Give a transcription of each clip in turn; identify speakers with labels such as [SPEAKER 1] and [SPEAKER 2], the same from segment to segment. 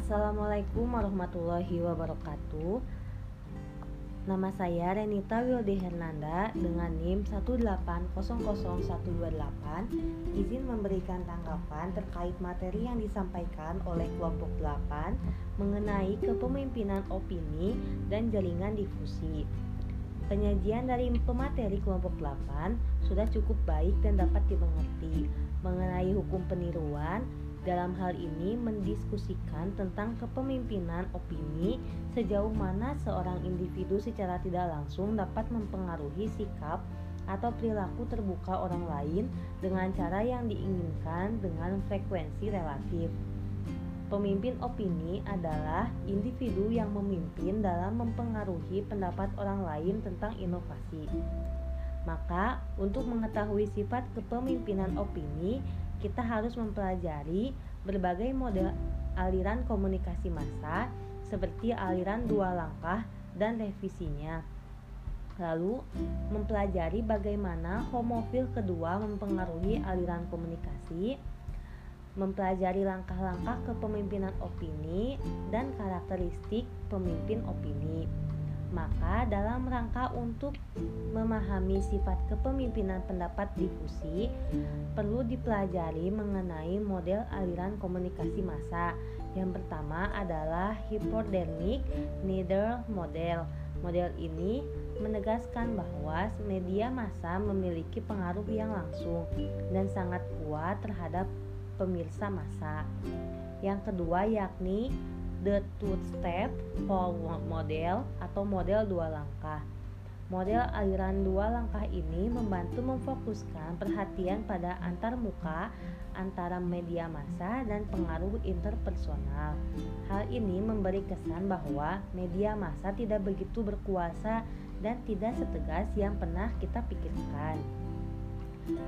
[SPEAKER 1] Assalamualaikum warahmatullahi wabarakatuh. Nama saya Renita Wilde Hernanda dengan NIM 1800128 Izin memberikan tanggapan terkait materi yang disampaikan oleh kelompok 8 Mengenai kepemimpinan opini dan jaringan difusi. Penyajian dari pemateri kelompok 8 sudah cukup baik dan dapat dimengerti mengenai hukum peniruan dalam hal ini mendiskusikan tentang kepemimpinan opini sejauh mana seorang individu secara tidak langsung dapat mempengaruhi sikap atau perilaku terbuka orang lain dengan cara yang diinginkan dengan frekuensi relatif. Pemimpin opini adalah individu yang memimpin dalam mempengaruhi pendapat orang lain tentang inovasi. Maka, untuk mengetahui sifat kepemimpinan opini, kita harus mempelajari berbagai model aliran komunikasi massa seperti aliran dua langkah dan revisinya. Lalu, mempelajari bagaimana homofil kedua mempengaruhi aliran komunikasi, mempelajari langkah-langkah kepemimpinan opini dan karakteristik pemimpin opini. Maka dalam rangka untuk memahami sifat kepemimpinan pendapat difusi perlu dipelajari mengenai model aliran komunikasi massa. Yang pertama adalah hypodermic needle model. Model ini menegaskan bahwa media massa memiliki pengaruh yang langsung dan sangat kuat terhadap pemirsa massa. Yang kedua yakni the two-step forward model atau model dua langkah. Model aliran dua langkah ini membantu memfokuskan perhatian pada antar muka antara media massa dan pengaruh interpersonal. Hal ini memberi kesan bahwa media massa tidak begitu berkuasa dan tidak setegas yang pernah kita pikirkan.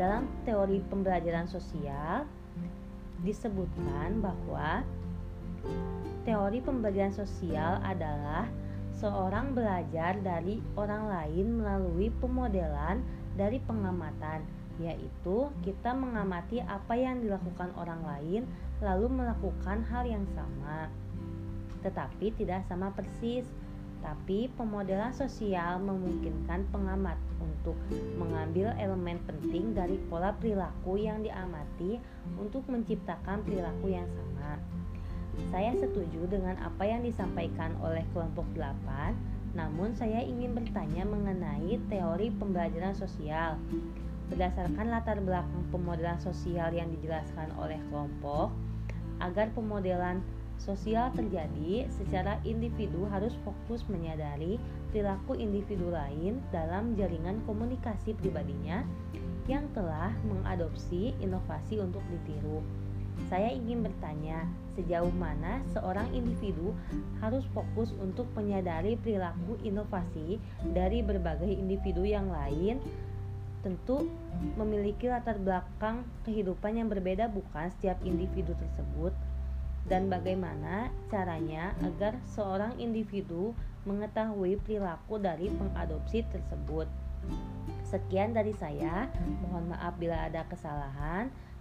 [SPEAKER 1] Dalam teori pembelajaran sosial disebutkan bahwa Teori pembelajaran sosial adalah seorang belajar dari orang lain melalui pemodelan dari pengamatan, yaitu kita mengamati apa yang dilakukan orang lain lalu melakukan hal yang sama. Tetapi tidak sama persis. Tapi pemodelan sosial memungkinkan pengamat untuk mengambil elemen penting dari pola perilaku yang diamati untuk menciptakan perilaku yang sama. Saya setuju dengan apa yang disampaikan oleh kelompok 8, namun saya ingin bertanya mengenai teori pembelajaran sosial. Berdasarkan latar belakang pemodelan sosial yang dijelaskan oleh kelompok, agar pemodelan sosial terjadi, secara individu harus fokus menyadari perilaku individu lain dalam jaringan komunikasi pribadinya yang telah mengadopsi inovasi untuk ditiru. Saya ingin bertanya, sejauh mana seorang individu harus fokus untuk menyadari perilaku inovasi dari berbagai individu yang lain? Tentu memiliki latar belakang kehidupan yang berbeda bukan setiap individu tersebut dan bagaimana caranya agar seorang individu mengetahui perilaku dari pengadopsi tersebut. Sekian dari saya, mohon maaf bila ada kesalahan.